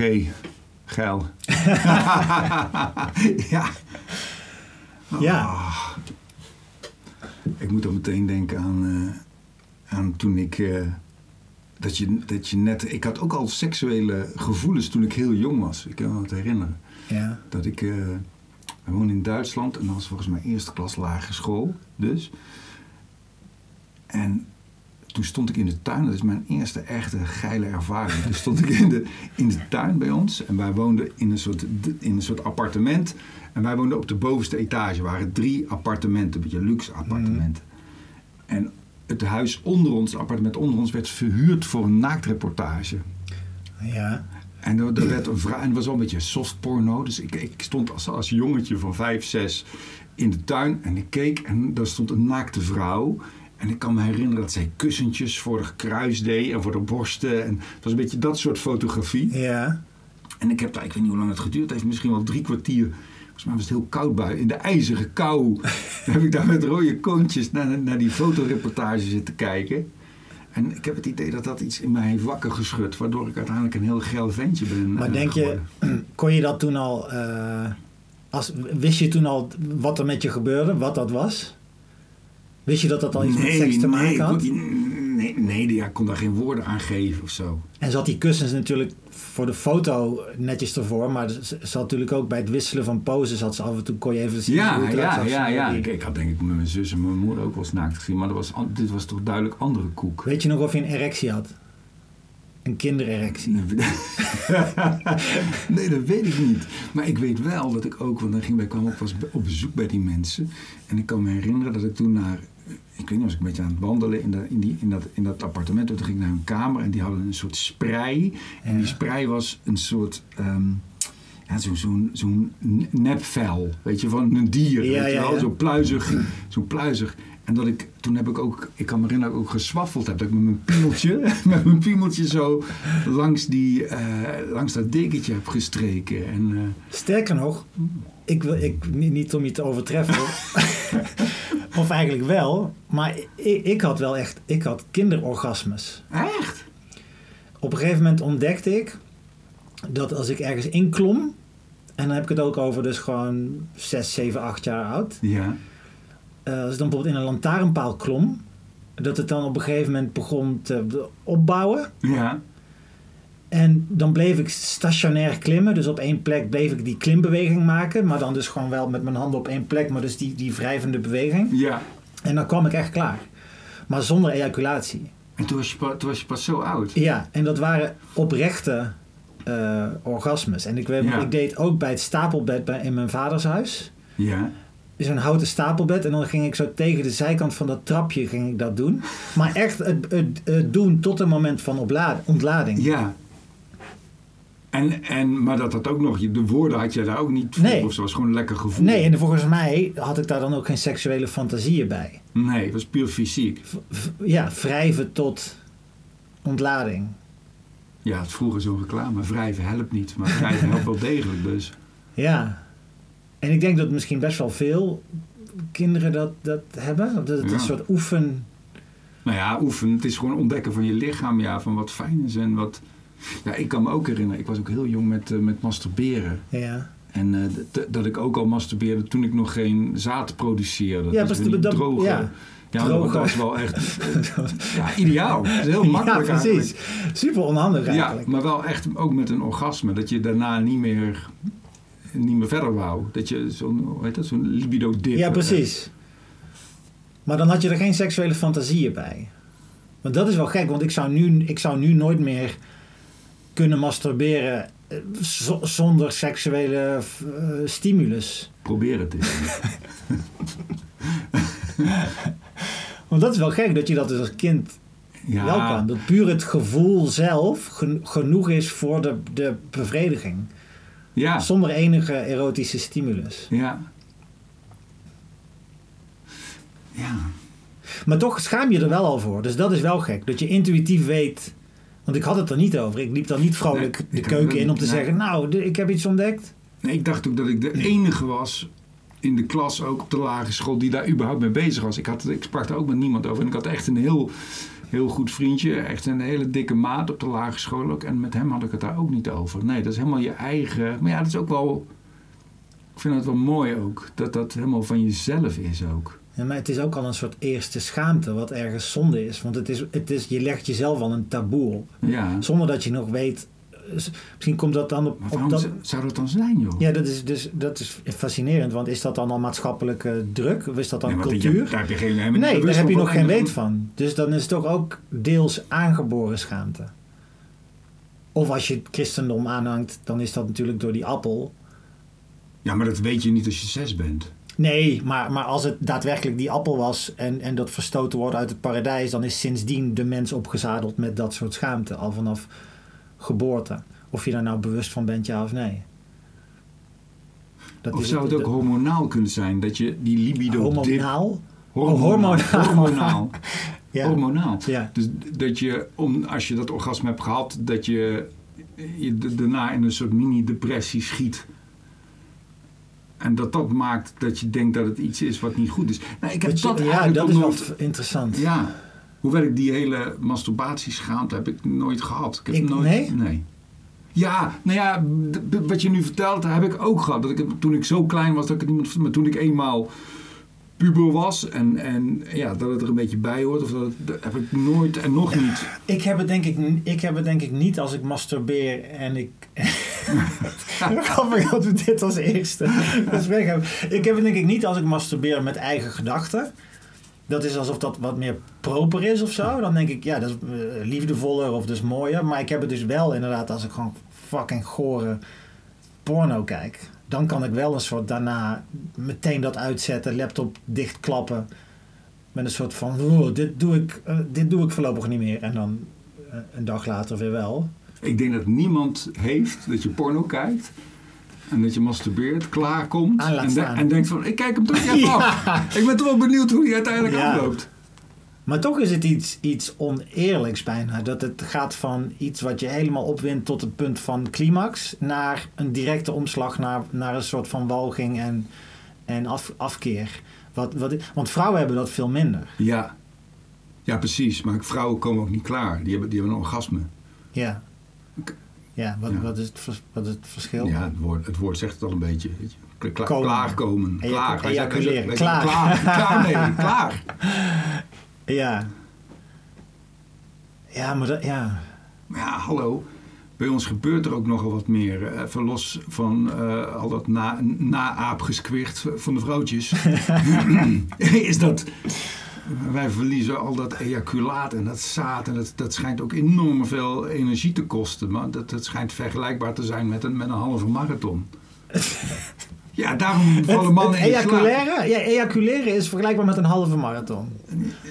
G. Geil. ja. Ja. Ah. Ik moet dan meteen denken aan, eh, aan toen ik. eh, dat, je, dat je net. Ik had ook al seksuele gevoelens toen ik heel jong was. Ik kan me het herinneren. Ja. Dat ik. we woonden in Duitsland en dat was volgens mij eerste klas lagere school. Dus. En toen stond ik in de tuin. Dat is mijn eerste echte geile ervaring. Toen stond ik in de, in de tuin bij ons. En wij woonden in een, soort, in een soort appartement. En wij woonden op de bovenste etage. Er waren drie appartementen, een beetje luxe appartementen. En het huis onder ons, het appartement onder ons, werd verhuurd voor een naaktreportage. Ja. En er, er werd een vrouw, en het was wel een beetje soft porno. Dus ik, ik stond als, als jongetje van vijf, zes in de tuin en ik keek en daar stond een naakte vrouw. En ik kan me herinneren dat zij kussentjes voor de kruis deed en voor de borsten. En het was een beetje dat soort fotografie. Ja. En ik heb daar, ik weet niet hoe lang het geduurd heeft, misschien wel drie kwartier. Volgens mij was het heel koud buiten. In de ijzige kou heb ik daar met rode koontjes naar, naar die fotoreportage zitten kijken. En ik heb het idee dat dat iets in mij heeft wakker geschud. Waardoor ik uiteindelijk een heel geil ventje ben Maar eh, denk je, kon je dat toen al, eh, als, wist je toen al wat er met je gebeurde, wat dat was? Wist je dat dat al iets met seks te maken nee, had? Nee, nee, ja, ik kon daar geen woorden aan geven of zo. En zat die kussens natuurlijk voor de foto netjes ervoor, maar ze zat natuurlijk ook bij het wisselen van poses, had ze af en toe kon je even zien hoe Ja, het eruit ja, ja, ja. die- Ik, ik had denk ik met mijn zus en mijn moeder ook wel eens naakt gezien. Maar dat was, dit was toch duidelijk andere koek. Weet je nog of je een erectie had? Een kindererectie. nee, dat weet ik niet. Maar ik weet wel dat ik ook, want dan ging wij kwamen ook eens op bezoek bij die mensen. En ik kan me herinneren dat ik toen naar, ik weet niet, was ik een beetje aan het wandelen in, de, in, die, in, dat, in dat appartement. Toen ging ik naar hun kamer en die hadden een soort sprei. En die sprei was een soort, ehm ja, zo'n zo'n zo'n nepvel, weet je, van een dier. Ja, weet je ja, wel? ja. Zo pluizig, zo pluizig. En dat ik, toen heb ik ook, ik kan me herinneren ook geswaffeld heb. Dat ik met mijn piemeltje, met mijn piemeltje zo langs, die, eh, langs dat dekentje heb gestreken. En, eh, Sterker nog, ik wil, ik, niet, om je te overtreffen, of eigenlijk wel, maar ik, ik had wel echt, ik had kinderorgasmes. echt? Op een gegeven moment ontdekte ik dat als ik ergens inklom, en dan heb ik het ook over dus gewoon 6, 7, 8 jaar oud. Ja. Eh, als ik dan bijvoorbeeld in een lantaarnpaal klom, dat het dan op een gegeven moment begon te opbouwen. Ja. En dan bleef ik stationair klimmen. Dus op één plek bleef ik die klimbeweging maken. Maar dan dus gewoon wel met mijn handen op één plek. Maar dus die, die wrijvende beweging. Ja. En dan kwam ik echt klaar. Maar zonder ejaculatie. En toen was je, toen was je pas zo oud. Ja, en dat waren oprechte eh, orgasmes. En ik, weet, Ja. ik deed ook bij het stapelbed bij, in mijn vaders huis. Ja. Is een houten stapelbed. En dan ging ik zo tegen de zijkant van dat trapje ging ik dat doen. Maar echt het, het, het doen tot een moment van opla- ontlading. Ja. En, en, maar dat had ook nog, de woorden had je daar ook niet voor. Nee. Of zo was gewoon een lekker gevoel. Nee, en volgens mij had ik daar dan ook geen seksuele fantasieën bij. Nee, het was puur fysiek. V- ja, wrijven tot ontlading. Ja, het vroeger zo'n reclame. Wrijven helpt niet, maar wrijven helpt wel degelijk dus. Ja. En ik denk dat misschien best wel veel kinderen dat, dat hebben. Dat het Ja. een soort oefen... Nou ja, oefen. Het is gewoon ontdekken van je lichaam, ja, van wat fijn is en wat... Ja, ik kan me ook herinneren, ik was ook heel jong met, eh, met masturberen. Ja, En eh, dat ik ook al masturbeerde toen ik nog geen zaad produceerde. Ja, Dat pas is droge. ja. Ja, Droge. dat was wel echt ja, ideaal. Is heel makkelijk ja precies. eigenlijk. Super onhandig Ja, eigenlijk. maar wel echt ook met een orgasme. Dat je daarna niet meer, niet meer verder wou. Dat je zo'n, hoe heet dat, zo'n libido dip. Ja, precies. Maar dan had je er geen seksuele fantasieën bij. Want dat is wel gek, want ik zou nu, ik zou nu nooit meer kunnen masturberen eh, zo- zonder seksuele eh, stimulus. Probeer het eens. Want dat is wel gek dat je dat dus als kind Ja, wel kan. Dat puur het gevoel zelf gen- genoeg is voor de, de bevrediging. Ja, Zonder enige erotische stimulus. ja. Ja, Maar toch schaam je er wel al voor. Dus dat is wel gek. Dat je intuïtief weet. Want ik had het er niet over. Ik liep dan niet vrolijk Nee, de keuken in om te zeggen: Nou, ik heb iets ontdekt. Nee, ik dacht ook dat ik de enige was in de klas, ook op de lagere school, die daar überhaupt mee bezig was. Ik, had, ik sprak daar ook met niemand over. En ik had echt een heel heel goed vriendje. Echt een hele dikke maat op de lagere school ook. En met hem had ik het daar ook niet over. Nee, dat is helemaal je eigen... Maar ja, dat is ook wel... Ik vind het wel mooi ook. Dat dat helemaal van jezelf is ook. Ja, maar het is ook al een soort eerste schaamte, wat ergens zonde is. Want het is, het is, je legt jezelf al een taboe op. Ja. Zonder dat je nog weet. Eh, Misschien komt dat dan op. Op dat, zou dat dan zijn, joh? ja, dat is, dus, dat is fascinerend. Want is dat dan al maatschappelijke druk? Of is dat dan Nee, cultuur? Je, daar heb je geen, nee, daar heb je nog geen en- weet van. Dus dan is het toch ook deels aangeboren schaamte. Of als je het christendom aanhangt, dan is dat natuurlijk door die appel. Ja, maar dat weet je niet als je zes bent. Nee, maar, maar als het daadwerkelijk die appel was en, en dat verstoten wordt uit het paradijs, dan is sindsdien de mens opgezadeld met dat soort schaamte, al vanaf geboorte. Of je daar nou bewust van bent, ja of nee. Dat Of zou het ook de- hormonaal kunnen zijn? Dat je die libido dip... hormonaal? Hormonaal. hormonaal. Hormonaal. Ja. Hormonaal. Ja. Dus dat je, om, als je dat orgasme hebt gehad, dat je, je daarna in een soort mini-depressie schiet. En dat dat maakt dat je denkt dat het iets is wat niet goed is. Nou, ik heb Dat je- dat ja, dat is wel interessant. Ja. Hoewel ik die hele masturbatieschaamte heb ik nooit gehad. Ik heb Ik- nooit... nee? Ja, nou ja, wat je nu vertelt, heb ik ook gehad. Dat ik, toen ik zo klein was, dat ik het niemand... Maar toen ik eenmaal puber was en, en ja, dat het er een beetje bij hoort, of dat, het- dat heb ik nooit en nog niet. Ik heb, het denk ik, ik heb het denk ik niet als ik masturbeer en ik... Grappig dat we dit als eerste gesprek hebben. Ik heb het denk ik niet als ik masturbeer met eigen gedachten. Dat is alsof dat wat meer proper is of zo. Dan denk ik, ja, dat is eh, liefdevoller of is mooier. Maar ik heb het dus wel inderdaad als ik gewoon fucking gore porno kijk. Dan kan ik wel een soort daarna meteen dat uitzetten, laptop dichtklappen. Met een soort van, "Oeh, dit, doe ik, eh, dit doe ik voorlopig niet meer. En dan eh, een dag later weer wel. Ik denk dat niemand heeft dat je porno kijkt en dat je masturbeert, klaarkomt laat en, de- en denkt van ik kijk hem toch even Ja. af. Ik ben toch wel benieuwd hoe hij uiteindelijk Ja. afloopt. Maar toch is het iets, iets oneerlijks bijna. Dat het gaat van iets wat je helemaal opwint tot het punt van climax... naar een directe omslag naar, naar een soort van walging en, en af, afkeer. Wat, wat, want vrouwen hebben dat veel minder. Ja. ja, precies. Maar vrouwen komen ook niet klaar. Die hebben, die hebben een orgasme. Ja. Ja, wat, Ja. Wat, is het, wat is het verschil? Ja, het woord, het woord zegt het al een beetje. weet je. Kla- Komen. Klaarkomen. Klaar. Wij Klaar. zeggen Klaar. Klaar, nee, klaar. Ja. Ja, maar dat, ja. Ja, hallo. Bij ons gebeurt er ook nogal wat meer. eh, Even los van eh, al dat na, naaapgeskwicht van de vrouwtjes. is dat... Wij verliezen al dat ejaculaat en dat zaad. En dat, dat schijnt ook enorm veel energie te kosten. Maar dat, dat schijnt vergelijkbaar te zijn met een, met een halve marathon. Ja, daarom vallen mannen het in slaap. ejaculeren, ja, ejaculeren is vergelijkbaar met een halve marathon.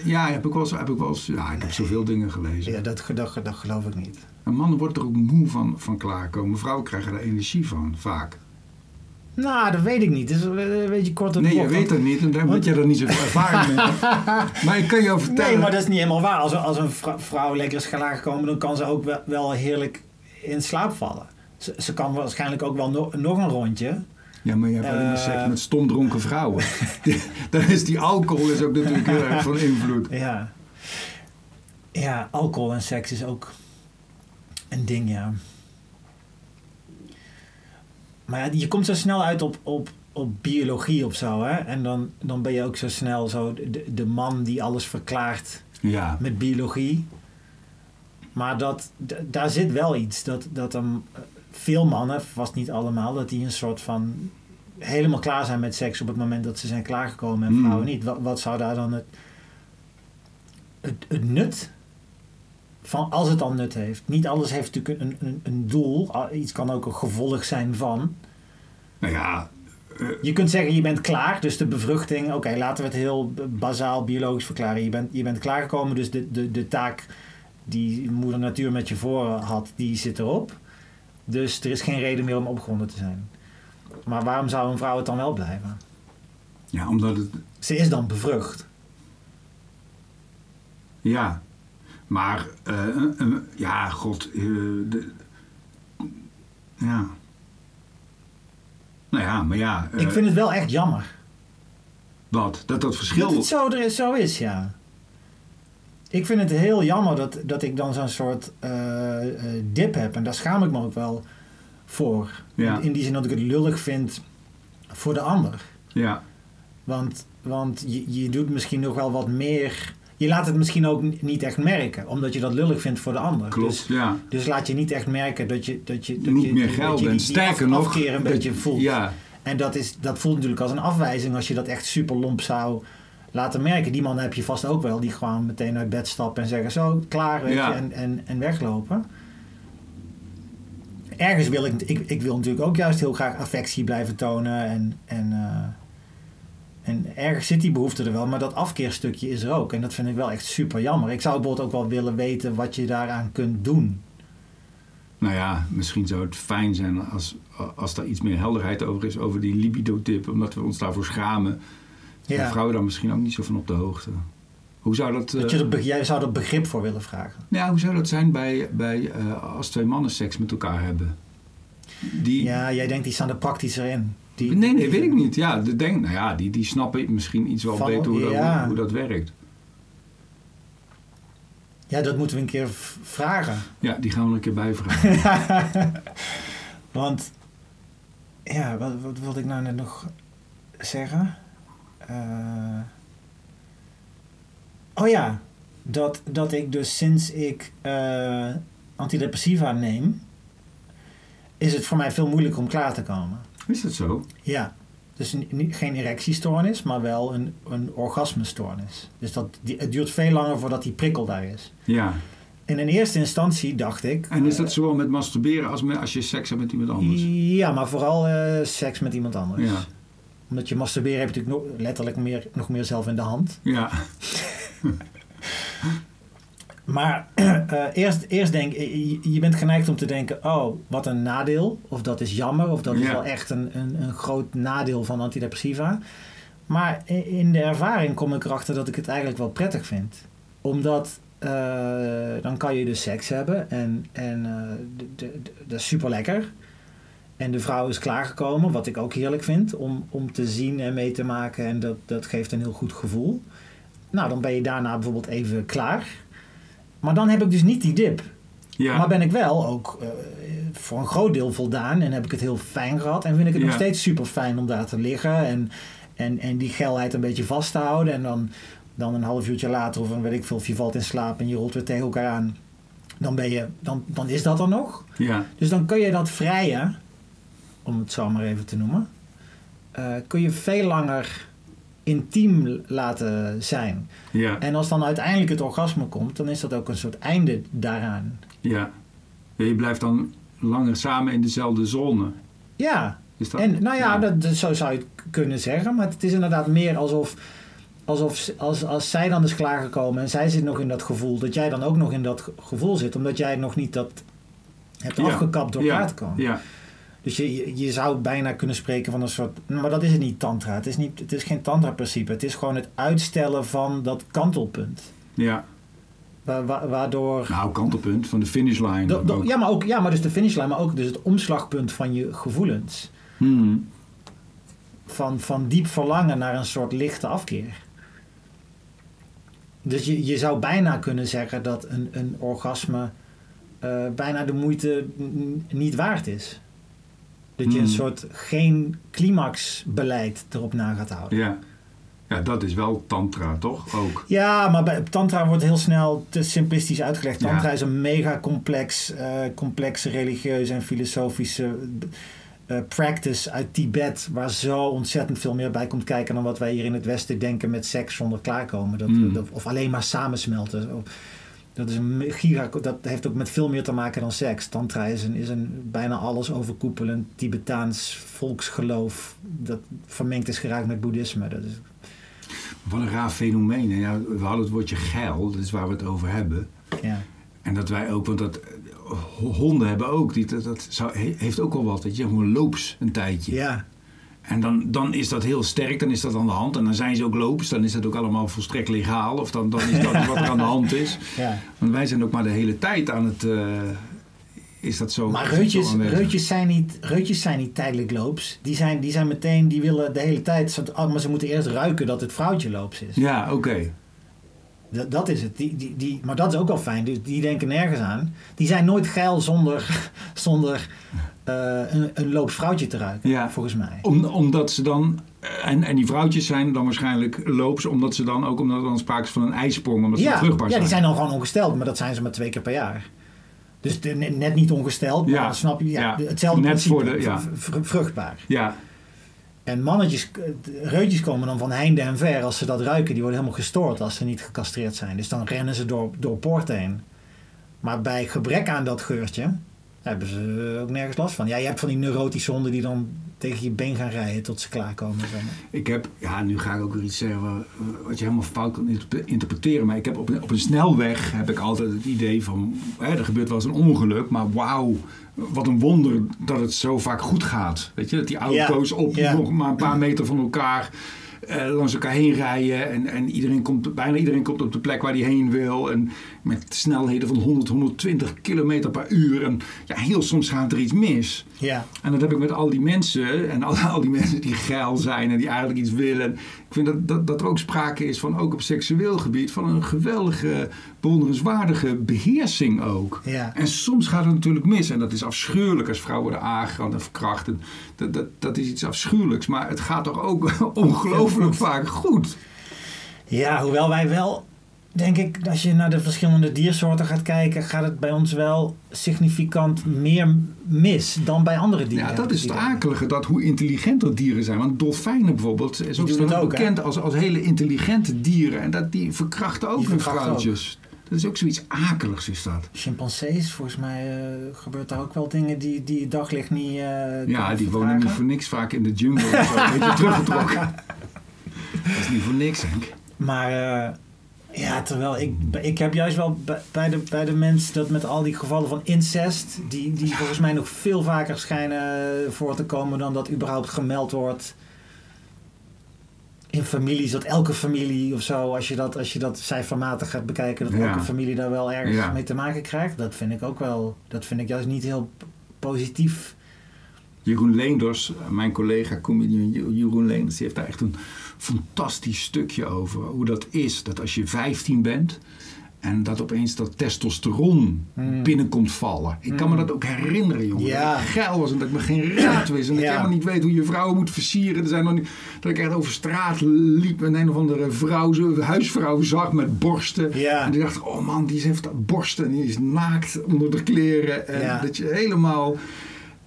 Ja, heb ik wel eens, heb ik wel eens, ja, ik heb zoveel dingen gelezen. Ja, dat, dat, dat geloof ik niet. En mannen worden er ook moe van, van klaarkomen. Vrouwen krijgen er energie van, vaak. Nou, dat weet ik niet. Het is een beetje kort op Nee, je weet het niet, omdat Want- jij er niet zoveel ervaring mee. Maar ik kan jou vertellen... Nee, maar dat is niet helemaal waar. Als, een- als een vrou- vrouw lekker is klaargekomen, dan kan ze ook wel, wel heerlijk in slaap vallen. Ze, ze kan waarschijnlijk ook wel no- nog een rondje. Ja, maar je hebt alleen maar seks met stomdronken vrouwen. Dan is die alcohol is ook natuurlijk heel erg van invloed. Ja. Ja, alcohol en seks is ook een ding, ja. Maar je komt zo snel uit op, op, op biologie of zo, hè? En dan, dan ben je ook zo snel zo de, de man die alles verklaart Ja, met biologie. Maar dat, daar zit wel iets. Dat, dat een, veel mannen, vast niet allemaal, dat die een soort van helemaal klaar zijn met seks op het moment dat ze zijn klaargekomen en Hmm. vrouwen niet. Wat, wat zou daar dan het, het, het nut van, als het dan nut heeft? Niet alles heeft natuurlijk een, een, een doel. Ah, Iets kan ook een gevolg zijn van. nou ja, Je kunt zeggen, je bent klaar, dus de bevruchting, oké, laten we het heel bazaal biologisch verklaren. Je bent, je bent klaargekomen, dus de, de, de taak die moeder natuur met je voor had, die zit erop. Dus er is geen reden meer om opgewonden te zijn. Maar waarom zou een vrouw het dan wel blijven? ja, omdat het... Ze is dan bevrucht. Ja, maar... eh, ja, god... eh, de- ja. Nou ja, maar ja... eh, Ik vind het wel echt jammer. Wat? Dat dat verschil... Dat het zo, er is, zo is, ja. ik vind het heel jammer dat, dat ik dan zo'n soort dip heb. En daar schaam ik me ook wel voor. Ja. In, in die zin dat ik het lullig vind voor de ander. Ja, Want, want je, je doet misschien nog wel wat meer. Je laat het misschien ook niet echt merken, omdat je dat lullig vindt voor de ander. klopt. Dus, ja. dus laat je niet echt merken dat je, dat je, dat Niet je, meer geld die sterker af- nog... afkeer een beetje voelt. Ja, En dat, is, dat voelt natuurlijk als een afwijzing als je dat echt super lomp zou laten merken. Die man heb je vast ook wel, die gewoon meteen uit bed stappen en zeggen zo, klaar, weet Ja. je, en, en, en weglopen. Ergens wil ik, ik, ik wil natuurlijk ook juist heel graag affectie blijven tonen en, en, eh, en ergens zit die behoefte er wel, maar dat afkeerstukje is er ook. En dat vind ik wel echt super jammer. Ik zou bijvoorbeeld ook wel willen weten wat je daaraan kunt doen. nou ja, misschien zou het fijn zijn als, als er iets meer helderheid over is over die libido-tip, omdat we ons daarvoor schamen. Zijn Ja. vrouwen daar misschien ook niet zo van op de hoogte. Hoe zou dat, eh, Dat je er, be- jij zou er begrip voor willen vragen. ja, hoe zou dat zijn bij, bij eh, als twee mannen seks met elkaar hebben? Die, Ja, jij denkt die staan er praktischer in. Die, nee, nee, weet ik niet. Ja, de denk, nou ja, die, die snappen misschien iets wel Van- beter hoe, dat- ja. hoe, hoe dat werkt. Ja, dat moeten we een keer vragen. Ja, die gaan we een keer bijvragen. Want, ja, wat, wat wilde ik nou net nog zeggen? Eh, oh ja, dat, dat ik dus sinds ik eh, antidepressiva neem, is het voor mij veel moeilijker om klaar te komen. Is dat zo? Ja, dus geen erectiestoornis, maar wel een, een orgasmestoornis. Dus dat, die, het duurt veel langer voordat die prikkel daar is. Ja. En in eerste instantie dacht ik... En is dat zowel met masturberen als met, als je seks hebt met iemand anders? Ja, maar vooral eh, seks met iemand anders. Ja. Omdat je masturberen heb je natuurlijk nog, letterlijk meer, nog meer zelf in de hand. Ja. Maar eh, eerst, eerst denk je, je bent geneigd om te denken, oh, wat een nadeel. Of dat is jammer, of dat is wel echt een, een, een groot nadeel van antidepressiva. Maar in de ervaring kom ik erachter dat ik het eigenlijk wel prettig vind. Omdat eh, dan kan je dus seks hebben en, en eh, dat is super lekker. En de vrouw is klaargekomen, wat ik ook heerlijk vind, om, om te zien en mee te maken. En dat, dat geeft een heel goed gevoel. Nou, dan ben je daarna bijvoorbeeld even klaar. Maar dan heb ik dus niet die dip. Ja. Maar ben ik wel ook eh, voor een groot deel voldaan en heb ik het heel fijn gehad. En vind ik het nog steeds super fijn om daar te liggen en, en, en die geilheid een beetje vast te houden. En dan, dan een half uurtje later of een weet ik veel, of je valt in slaap en je rolt weer tegen elkaar aan. Dan, ben je, dan, dan is dat er nog. ja. Dus dan kun je dat vrije, om het zo maar even te noemen, eh, kun je veel langer intiem laten zijn. Ja. En als dan uiteindelijk het orgasme komt, dan is dat ook een soort einde daaraan. Ja. Je blijft dan langer samen in dezelfde zone. Ja, Is dat? en nou ja, Dat, zo zou je het kunnen zeggen. Maar het is inderdaad meer alsof, alsof als, als zij dan is klaargekomen en zij zit nog in dat gevoel, dat jij dan ook nog in dat ge- gevoel zit, omdat jij nog niet dat hebt Ja. afgekapt door ja. klaar te komen. Ja. Dus je, je, zou bijna kunnen spreken van een soort. Maar dat is het niet, tantra. Het is, niet, het is geen tantra-principe. Het is gewoon het uitstellen van dat kantelpunt. Ja. Wa- wa- waardoor. Nou, kantelpunt van de finishline. Do- do- ook. ja, maar ook, ja, maar dus de finishlijn, maar ook dus het omslagpunt van je gevoelens. Hmm. Van, van diep verlangen naar een soort lichte afkeer. Dus je, je zou bijna kunnen zeggen dat een, een orgasme eh, bijna de moeite niet waard is. Dat je een Hmm. soort geen climaxbeleid erop na gaat houden. Ja. Ja, dat is wel tantra, toch? Ook. Ja, maar bij Tantra wordt heel snel te simplistisch uitgelegd. Tantra Ja. is een mega complex, eh, complexe religieuze en filosofische eh, practice uit Tibet, waar zo ontzettend veel meer bij komt kijken dan wat wij hier in het Westen denken met seks zonder klaarkomen. Dat, Mm. dat- of alleen maar samensmelten. Of- Dat, is een giga, dat heeft ook met veel meer te maken dan seks. Tantra is een, is een bijna alles overkoepelend Tibetaans volksgeloof dat vermengd is geraakt met boeddhisme. Dat is, Wat een raar fenomeen. Ja, we hadden het woordje geil, dat is waar we het over hebben. ja. En dat wij ook, want dat eh, honden hebben ook, die, dat, dat zou, he- heeft ook wel wat. Dat je gewoon loops een tijdje. ja, En dan, dan is dat heel sterk, dan is dat aan de hand. En dan zijn ze ook loops, dan is dat ook allemaal volstrekt legaal. Of dan, dan is dat wat er aan de hand is. ja. Want wij zijn ook maar de hele tijd aan het... eh, is dat zo? Maar reutjes, reutjes, zijn niet, reutjes zijn niet tijdelijk loops. Die zijn, die zijn meteen, die willen de hele tijd... oh, Maar ze moeten eerst ruiken dat het vrouwtje loops is. Ja, oké. Dat, dat is het. Die, die, die, maar dat is ook wel fijn. Dus die denken nergens aan. Die zijn nooit geil zonder, zonder een, een loops vrouwtje te ruiken, Ja. volgens mij. Om, omdat ze dan, en, en die vrouwtjes zijn dan waarschijnlijk loops, omdat ze dan ook, omdat er dan sprake is van een ijsprong, omdat ze Ja, vruchtbaar ja, zijn. die zijn dan gewoon ongesteld, maar dat zijn ze maar twee keer per jaar. Dus de- net niet ongesteld, maar Ja. snap je, ja, Ja. hetzelfde Net principe, voor de- ja. vruchtbaar. Ja, En mannetjes, eh, reutjes komen dan van heinde en ver als ze dat ruiken. Die worden helemaal gestoord als ze niet gecastreerd zijn. Dus dan rennen ze door, door poorten heen. Maar bij gebrek aan dat geurtje hebben ze ook nergens last van. Ja, je hebt van die neurotische honden die dan tegen je been gaan rijden tot ze klaarkomen. ik heb, ja, nu ga ik ook weer iets zeggen wa- wat je helemaal fout kan interp- interpreteren, maar ik heb op een, op een snelweg heb ik altijd het idee van, hè, er gebeurt wel eens een ongeluk, maar wauw, wat een wonder dat het zo vaak goed gaat. Weet je, dat die auto's Ja, op ja. nog maar een paar meter van elkaar eh, langs elkaar heen rijden. En, en iedereen komt, bijna iedereen komt op de plek waar hij heen wil. En met snelheden van 100, 120 kilometer per uur. En ja, heel soms gaat er iets mis. Ja, En dat heb ik met al die mensen. En al, al die mensen die geil zijn en die eigenlijk iets willen. Ik vind dat, dat, dat er ook sprake is van, ook op seksueel gebied, van een geweldige, bewonderenswaardige beheersing ook. ja. En soms gaat het natuurlijk mis. En dat is afschuwelijk als vrouwen worden aangerand en verkracht. En Dat, dat, dat is iets afschuwelijks. Maar het gaat toch ook ongelooflijk vaak goed. ja, hoewel wij wel, denk ik, als je naar de verschillende diersoorten gaat kijken, gaat het bij ons wel significant meer mis dan bij andere dieren. Ja, dat is het akelige, dat hoe intelligenter dieren zijn. Want dolfijnen bijvoorbeeld is ook, bekend als, als hele intelligente dieren. En dat, die verkrachten ook Die hun verkrachten vrouwtjes. Dat is ook zoiets akeligs is dat. Chimpansees, volgens mij eh, gebeurt daar ook wel dingen die, die het daglicht niet. eh, Ja, die wonen niet voor niks vaak in de jungle. of zo, Een beetje teruggetrokken. Dat is niet voor niks, Henk. Maar eh, ja, terwijl ik, ik heb juist wel bij- de, bij de mens dat met al die gevallen van incest, die, die volgens mij nog veel vaker schijnen voor te komen dan dat überhaupt gemeld wordt. In families, dat elke familie of zo, als je dat, als je dat cijfermatig gaat bekijken, dat Ja. elke familie daar wel ergens Ja. mee te maken krijgt. Dat vind ik ook wel, dat vind ik juist niet heel positief. Jeroen Leenders, mijn collega comedian Je- Jeroen Leenders, die heeft daar echt een fantastisch stukje over. Hoe dat is, dat als je 15 bent en dat opeens dat testosteron Hmm. binnenkomt vallen. Ik kan me dat ook herinneren, jongen. Ja. Dat ik geil was en dat ik me geen raad wist. En dat Ja. ik helemaal niet weet hoe je vrouwen moet versieren. Er zijn nog niet, dat ik echt over straat liep en een of andere vrouw, huisvrouw zag met borsten. Ja. En die dacht, oh man, die heeft borsten en die is naakt onder de kleren. En Ja. dat je helemaal...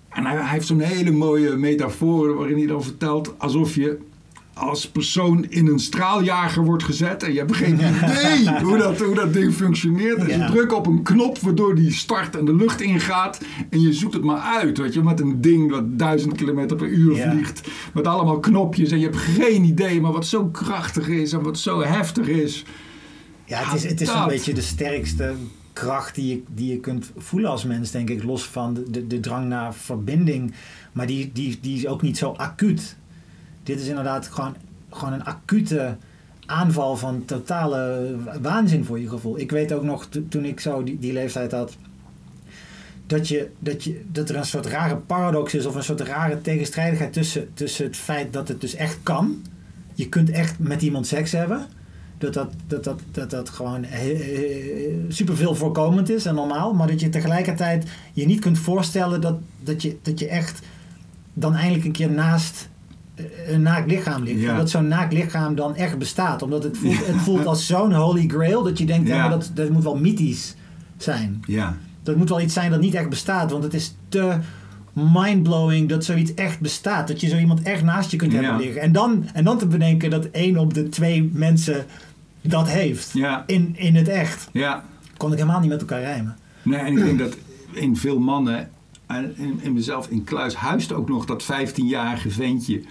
En hij, hij heeft zo'n hele mooie metafoor waarin hij dan vertelt alsof je als persoon in een straaljager wordt gezet en je hebt geen idee hoe dat, hoe dat ding functioneert. Dus Ja. je drukt op een knop waardoor die start en de lucht ingaat en je zoekt het maar uit, weet je, met een ding dat duizend kilometer per uur Ja. vliegt, met allemaal knopjes en je hebt geen idee, maar wat zo krachtig is en wat zo heftig is. Ja, het is, het is dat. een beetje de sterkste kracht die je, die je kunt voelen als mens, denk ik. Los van de, de, de drang naar verbinding. Maar die, die, die is ook niet zo acuut. Dit is inderdaad gewoon, gewoon een acute aanval van totale waanzin voor je gevoel. Ik weet ook nog, to- toen ik zo die, die leeftijd had... Dat, je, dat, je, dat er een soort rare paradox is of een soort rare tegenstrijdigheid tussen, tussen het feit dat het dus echt kan. Je kunt echt met iemand seks hebben dat dat, dat, dat, dat, dat gewoon super veel voorkomend is en normaal. Maar dat je tegelijkertijd je niet kunt voorstellen dat, dat, je, dat je echt dan eindelijk een keer naast een naakt lichaam ligt. Ja. Dat zo'n naakt lichaam dan echt bestaat. Omdat het voelt, het voelt als zo'n holy grail dat je denkt, ja. Dat, dat moet wel mythisch zijn. Ja, Dat moet wel iets zijn dat niet echt bestaat. Want het is te mindblowing dat zoiets echt bestaat. Dat je zo iemand echt naast je kunt hebben liggen. En dan, en dan te bedenken dat één op de twee mensen dat heeft. ja, In, in het echt. ja. Kon ik helemaal niet met elkaar rijmen. Nee, en ik denk dat in veel mannen, en in, in mezelf in Kluis, huist ook nog dat 15-jarige ventje.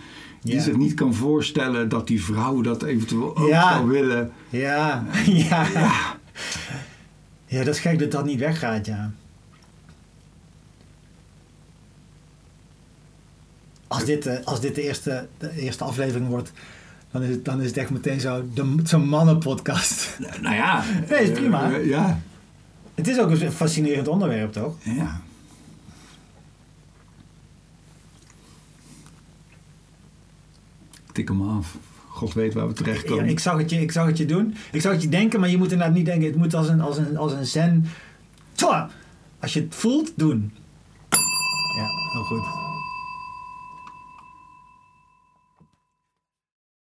Die Ja. zich niet kan voorstellen dat die vrouw dat eventueel ook Ja. zou willen. Ja, ja. Ja, dat is gek dat dat niet weggaat, ja. Als dit, eh, als dit de, eerste, de eerste aflevering wordt, dan is het, dan is het echt meteen zo, de- zo'n mannenpodcast. Nou ja. Nee, is prima. eh, ja, Het is ook een fascinerend onderwerp, toch? ja. Tik hem af. God weet waar we terechtkomen. Ja, ik, zag het je, ik zag het je doen. Ik zag het je denken, maar je moet inderdaad niet denken. Het moet als een, als een, als een zen. Twa! Als je het voelt, doen. Ja, heel goed.